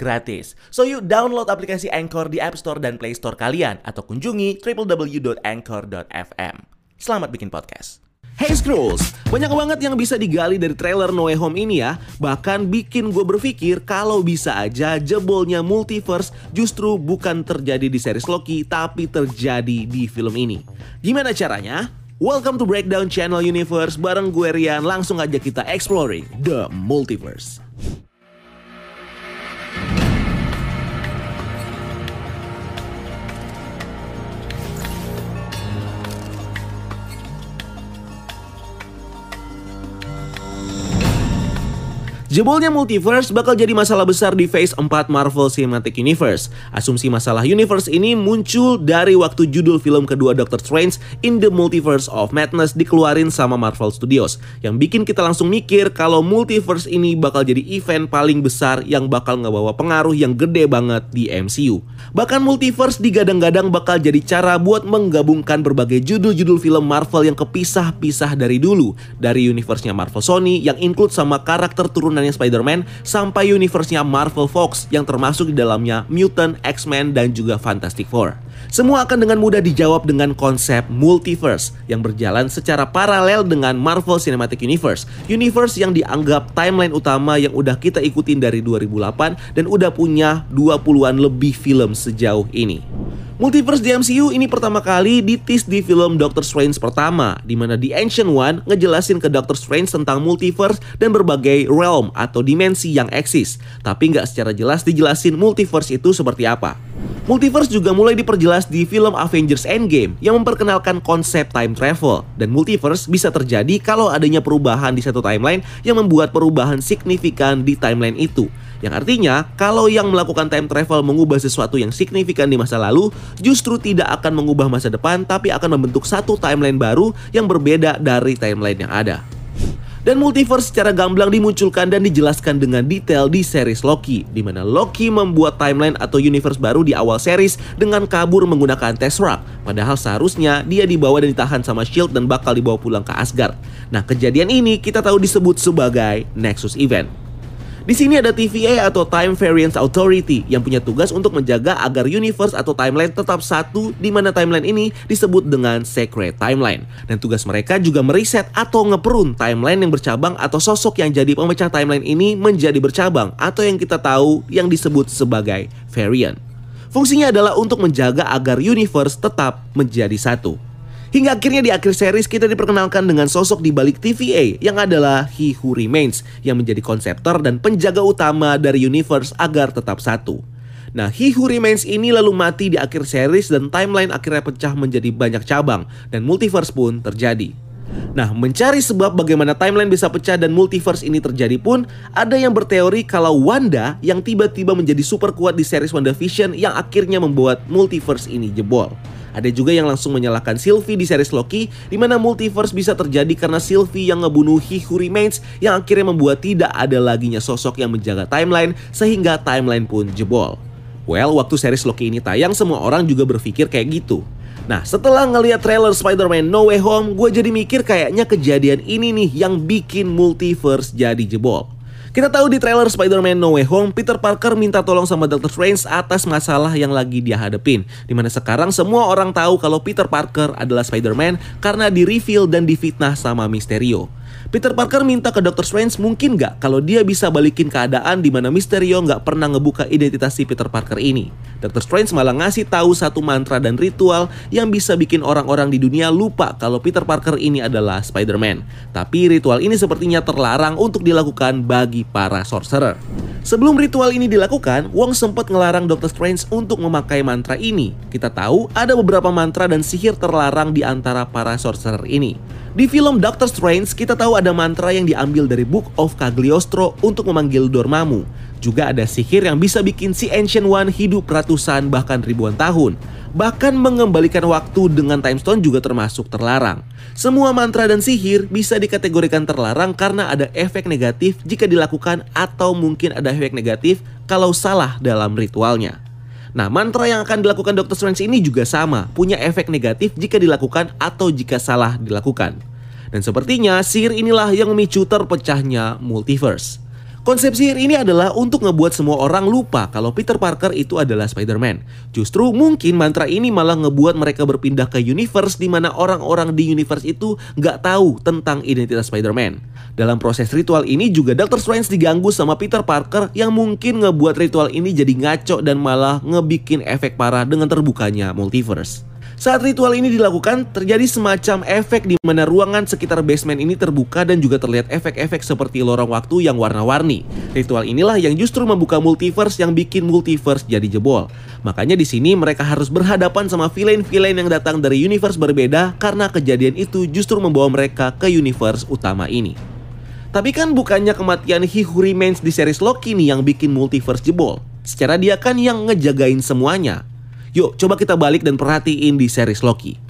gratis. So yuk download aplikasi Anchor di App Store dan Play Store kalian atau kunjungi www.anchor.fm. Selamat bikin podcast. Hey Scrolls, banyak banget yang bisa digali dari trailer No Way Home ini ya Bahkan bikin gue berpikir kalau bisa aja jebolnya multiverse justru bukan terjadi di series Loki Tapi terjadi di film ini Gimana caranya? Welcome to Breakdown Channel Universe bareng gue Rian Langsung aja kita exploring the multiverse Jebolnya multiverse bakal jadi masalah besar di Phase 4 Marvel Cinematic Universe. Asumsi masalah universe ini muncul dari waktu judul film kedua Doctor Strange in the Multiverse of Madness dikeluarin sama Marvel Studios. Yang bikin kita langsung mikir kalau multiverse ini bakal jadi event paling besar yang bakal ngebawa pengaruh yang gede banget di MCU. Bahkan multiverse digadang-gadang bakal jadi cara buat menggabungkan berbagai judul-judul film Marvel yang kepisah-pisah dari dulu. Dari universe-nya Marvel Sony yang include sama karakter turunan turunannya Spider-Man sampai universe-nya Marvel Fox yang termasuk di dalamnya Mutant, X-Men, dan juga Fantastic Four. Semua akan dengan mudah dijawab dengan konsep multiverse yang berjalan secara paralel dengan Marvel Cinematic Universe. Universe yang dianggap timeline utama yang udah kita ikutin dari 2008 dan udah punya 20-an lebih film sejauh ini. Multiverse di MCU ini pertama kali ditis di film Doctor Strange pertama, di mana The Ancient One ngejelasin ke Doctor Strange tentang multiverse dan berbagai realm atau dimensi yang eksis, tapi nggak secara jelas dijelasin multiverse itu seperti apa. Multiverse juga mulai diperjelas di film Avengers Endgame yang memperkenalkan konsep time travel dan multiverse bisa terjadi kalau adanya perubahan di satu timeline yang membuat perubahan signifikan di timeline itu. Yang artinya, kalau yang melakukan time travel mengubah sesuatu yang signifikan di masa lalu, justru tidak akan mengubah masa depan, tapi akan membentuk satu timeline baru yang berbeda dari timeline yang ada. Dan multiverse secara gamblang dimunculkan dan dijelaskan dengan detail di series Loki, di mana Loki membuat timeline atau universe baru di awal series dengan kabur menggunakan Tesseract. Padahal seharusnya dia dibawa dan ditahan sama Shield dan bakal dibawa pulang ke Asgard. Nah, kejadian ini kita tahu disebut sebagai Nexus Event. Di sini ada TVA atau Time Variance Authority yang punya tugas untuk menjaga agar universe atau timeline tetap satu di mana timeline ini disebut dengan Sacred Timeline. Dan tugas mereka juga meriset atau ngeprun timeline yang bercabang atau sosok yang jadi pemecah timeline ini menjadi bercabang atau yang kita tahu yang disebut sebagai variant. Fungsinya adalah untuk menjaga agar universe tetap menjadi satu. Hingga akhirnya di akhir series kita diperkenalkan dengan sosok di balik TVA yang adalah He Who Remains yang menjadi konseptor dan penjaga utama dari universe agar tetap satu. Nah, He Who Remains ini lalu mati di akhir series dan timeline akhirnya pecah menjadi banyak cabang dan multiverse pun terjadi. Nah, mencari sebab bagaimana timeline bisa pecah dan multiverse ini terjadi pun, ada yang berteori kalau Wanda yang tiba-tiba menjadi super kuat di series WandaVision yang akhirnya membuat multiverse ini jebol. Ada juga yang langsung menyalahkan Sylvie di series Loki, di mana multiverse bisa terjadi karena Sylvie yang ngebunuh He Who Remains yang akhirnya membuat tidak ada laginya sosok yang menjaga timeline sehingga timeline pun jebol. Well, waktu series Loki ini tayang semua orang juga berpikir kayak gitu. Nah, setelah ngeliat trailer Spider-Man No Way Home, gue jadi mikir kayaknya kejadian ini nih yang bikin multiverse jadi jebol. Kita tahu di trailer Spider-Man No Way Home, Peter Parker minta tolong sama Doctor Strange atas masalah yang lagi dia hadepin. Di mana sekarang semua orang tahu kalau Peter Parker adalah Spider-Man karena di-reveal dan difitnah sama Mysterio. Peter Parker minta ke Doctor Strange mungkin nggak kalau dia bisa balikin keadaan di mana Mysterio nggak pernah ngebuka identitas si Peter Parker ini. Doctor Strange malah ngasih tahu satu mantra dan ritual yang bisa bikin orang-orang di dunia lupa kalau Peter Parker ini adalah Spider-Man. Tapi ritual ini sepertinya terlarang untuk dilakukan bagi para sorcerer. Sebelum ritual ini dilakukan, Wong sempat ngelarang Doctor Strange untuk memakai mantra ini. Kita tahu ada beberapa mantra dan sihir terlarang di antara para sorcerer ini. Di film Doctor Strange, kita tahu ada mantra yang diambil dari Book of Cagliostro untuk memanggil Dormammu. Juga ada sihir yang bisa bikin si Ancient One hidup ratusan bahkan ribuan tahun. Bahkan mengembalikan waktu dengan time stone juga termasuk terlarang. Semua mantra dan sihir bisa dikategorikan terlarang karena ada efek negatif jika dilakukan atau mungkin ada efek negatif kalau salah dalam ritualnya. Nah, mantra yang akan dilakukan Dr. Strange ini juga sama, punya efek negatif jika dilakukan atau jika salah dilakukan. Dan sepertinya sihir inilah yang memicu terpecahnya multiverse. Konsep sihir ini adalah untuk ngebuat semua orang lupa kalau Peter Parker itu adalah Spider-Man. Justru mungkin mantra ini malah ngebuat mereka berpindah ke universe di mana orang-orang di universe itu nggak tahu tentang identitas Spider-Man. Dalam proses ritual ini juga Doctor Strange diganggu sama Peter Parker yang mungkin ngebuat ritual ini jadi ngaco dan malah ngebikin efek parah dengan terbukanya multiverse. Saat ritual ini dilakukan, terjadi semacam efek di mana ruangan sekitar basement ini terbuka dan juga terlihat efek-efek seperti lorong waktu yang warna-warni. Ritual inilah yang justru membuka multiverse yang bikin multiverse jadi jebol. Makanya di sini mereka harus berhadapan sama villain-villain yang datang dari universe berbeda karena kejadian itu justru membawa mereka ke universe utama ini. Tapi kan bukannya kematian He Who Remains di series Loki nih yang bikin multiverse jebol. Secara dia kan yang ngejagain semuanya. Yuk coba kita balik dan perhatiin di series Loki.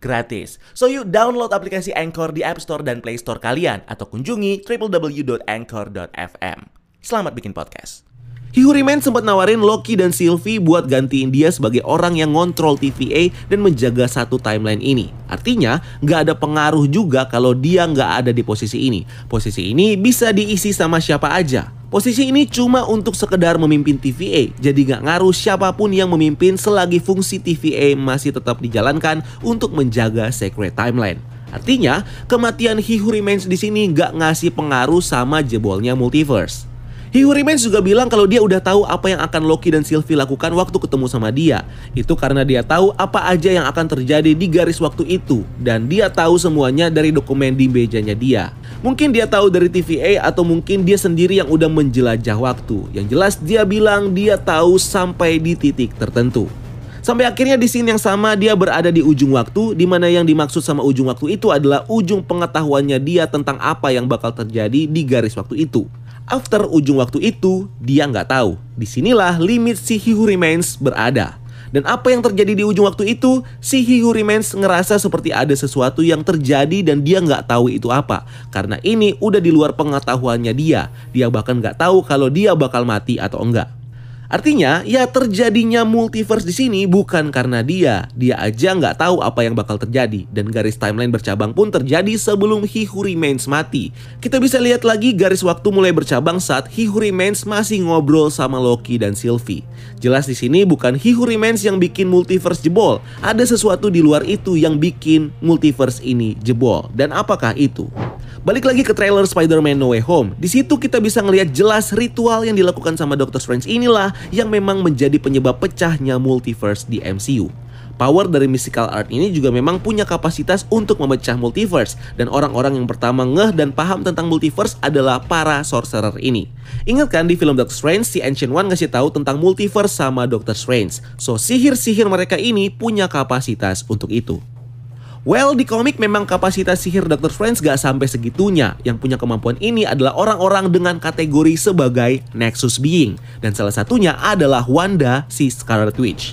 gratis. So yuk download aplikasi Anchor di App Store dan Play Store kalian atau kunjungi www.anchor.fm. Selamat bikin podcast. Hihuri Man sempat nawarin Loki dan Sylvie buat gantiin dia sebagai orang yang ngontrol TVA dan menjaga satu timeline ini. Artinya, nggak ada pengaruh juga kalau dia nggak ada di posisi ini. Posisi ini bisa diisi sama siapa aja. Posisi ini cuma untuk sekedar memimpin TVA, jadi nggak ngaruh siapa pun yang memimpin selagi fungsi TVA masih tetap dijalankan untuk menjaga Secret Timeline. Artinya, kematian He Who Remains di sini nggak ngasih pengaruh sama jebolnya multiverse. He Who Remains juga bilang kalau dia udah tahu apa yang akan Loki dan Sylvie lakukan waktu ketemu sama dia. Itu karena dia tahu apa aja yang akan terjadi di garis waktu itu. Dan dia tahu semuanya dari dokumen di mejanya dia. Mungkin dia tahu dari TVA atau mungkin dia sendiri yang udah menjelajah waktu. Yang jelas dia bilang dia tahu sampai di titik tertentu. Sampai akhirnya di scene yang sama dia berada di ujung waktu di mana yang dimaksud sama ujung waktu itu adalah ujung pengetahuannya dia tentang apa yang bakal terjadi di garis waktu itu. After ujung waktu itu, dia nggak tahu. Di sinilah limit si He Remains berada. Dan apa yang terjadi di ujung waktu itu, si He Remains ngerasa seperti ada sesuatu yang terjadi dan dia nggak tahu itu apa. Karena ini udah di luar pengetahuannya dia. Dia bahkan nggak tahu kalau dia bakal mati atau enggak. Artinya, ya terjadinya multiverse di sini bukan karena dia. Dia aja nggak tahu apa yang bakal terjadi. Dan garis timeline bercabang pun terjadi sebelum He Who Remains mati. Kita bisa lihat lagi garis waktu mulai bercabang saat He Who Remains masih ngobrol sama Loki dan Sylvie. Jelas di sini bukan He Who Remains yang bikin multiverse jebol. Ada sesuatu di luar itu yang bikin multiverse ini jebol. Dan apakah itu? Balik lagi ke trailer Spider-Man No Way Home. Di situ kita bisa ngelihat jelas ritual yang dilakukan sama Doctor Strange inilah yang memang menjadi penyebab pecahnya multiverse di MCU. Power dari mystical art ini juga memang punya kapasitas untuk memecah multiverse dan orang-orang yang pertama ngeh dan paham tentang multiverse adalah para sorcerer ini. Ingat kan di film Doctor Strange si Ancient One ngasih tahu tentang multiverse sama Doctor Strange. So sihir-sihir mereka ini punya kapasitas untuk itu. Well, di komik memang kapasitas sihir Dr. Strange gak sampai segitunya. Yang punya kemampuan ini adalah orang-orang dengan kategori sebagai Nexus Being. Dan salah satunya adalah Wanda, si Scarlet Witch.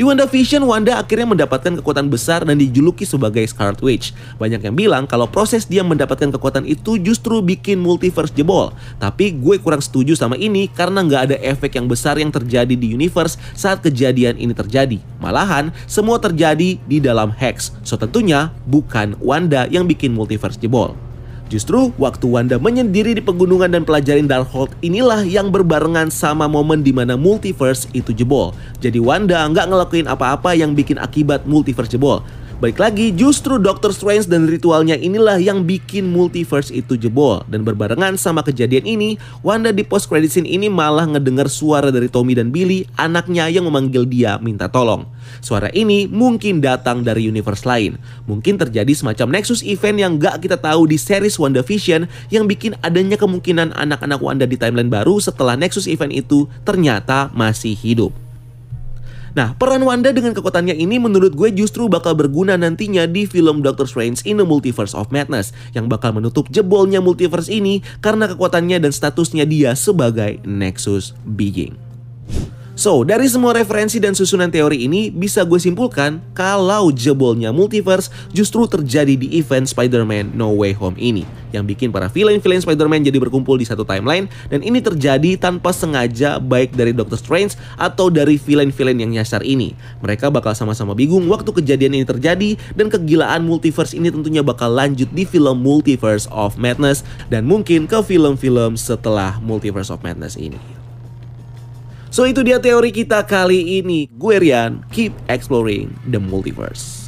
Di WandaVision, Wanda akhirnya mendapatkan kekuatan besar dan dijuluki sebagai Scarlet Witch. Banyak yang bilang kalau proses dia mendapatkan kekuatan itu justru bikin multiverse jebol. Tapi gue kurang setuju sama ini karena nggak ada efek yang besar yang terjadi di universe saat kejadian ini terjadi. Malahan, semua terjadi di dalam Hex. So tentunya bukan Wanda yang bikin multiverse jebol. Justru waktu Wanda menyendiri di pegunungan dan pelajarin Darkhold inilah yang berbarengan sama momen di mana multiverse itu jebol. Jadi Wanda nggak ngelakuin apa-apa yang bikin akibat multiverse jebol. Baik lagi, justru Doctor Strange dan ritualnya inilah yang bikin multiverse itu jebol. Dan berbarengan sama kejadian ini, Wanda di post credit scene ini malah ngedengar suara dari Tommy dan Billy, anaknya yang memanggil dia minta tolong. Suara ini mungkin datang dari universe lain. Mungkin terjadi semacam Nexus event yang gak kita tahu di series WandaVision yang bikin adanya kemungkinan anak-anak Wanda di timeline baru setelah Nexus event itu ternyata masih hidup. Nah, peran Wanda dengan kekuatannya ini menurut gue justru bakal berguna nantinya di film Doctor Strange in the Multiverse of Madness yang bakal menutup jebolnya multiverse ini karena kekuatannya dan statusnya dia sebagai Nexus Being. So, dari semua referensi dan susunan teori ini bisa gue simpulkan kalau jebolnya multiverse justru terjadi di event Spider-Man No Way Home ini yang bikin para villain-villain Spider-Man jadi berkumpul di satu timeline dan ini terjadi tanpa sengaja baik dari Doctor Strange atau dari villain-villain yang nyasar ini. Mereka bakal sama-sama bingung waktu kejadian ini terjadi dan kegilaan multiverse ini tentunya bakal lanjut di film Multiverse of Madness dan mungkin ke film-film setelah Multiverse of Madness ini. So itu dia teori kita kali ini. Gue Rian, keep exploring the multiverse.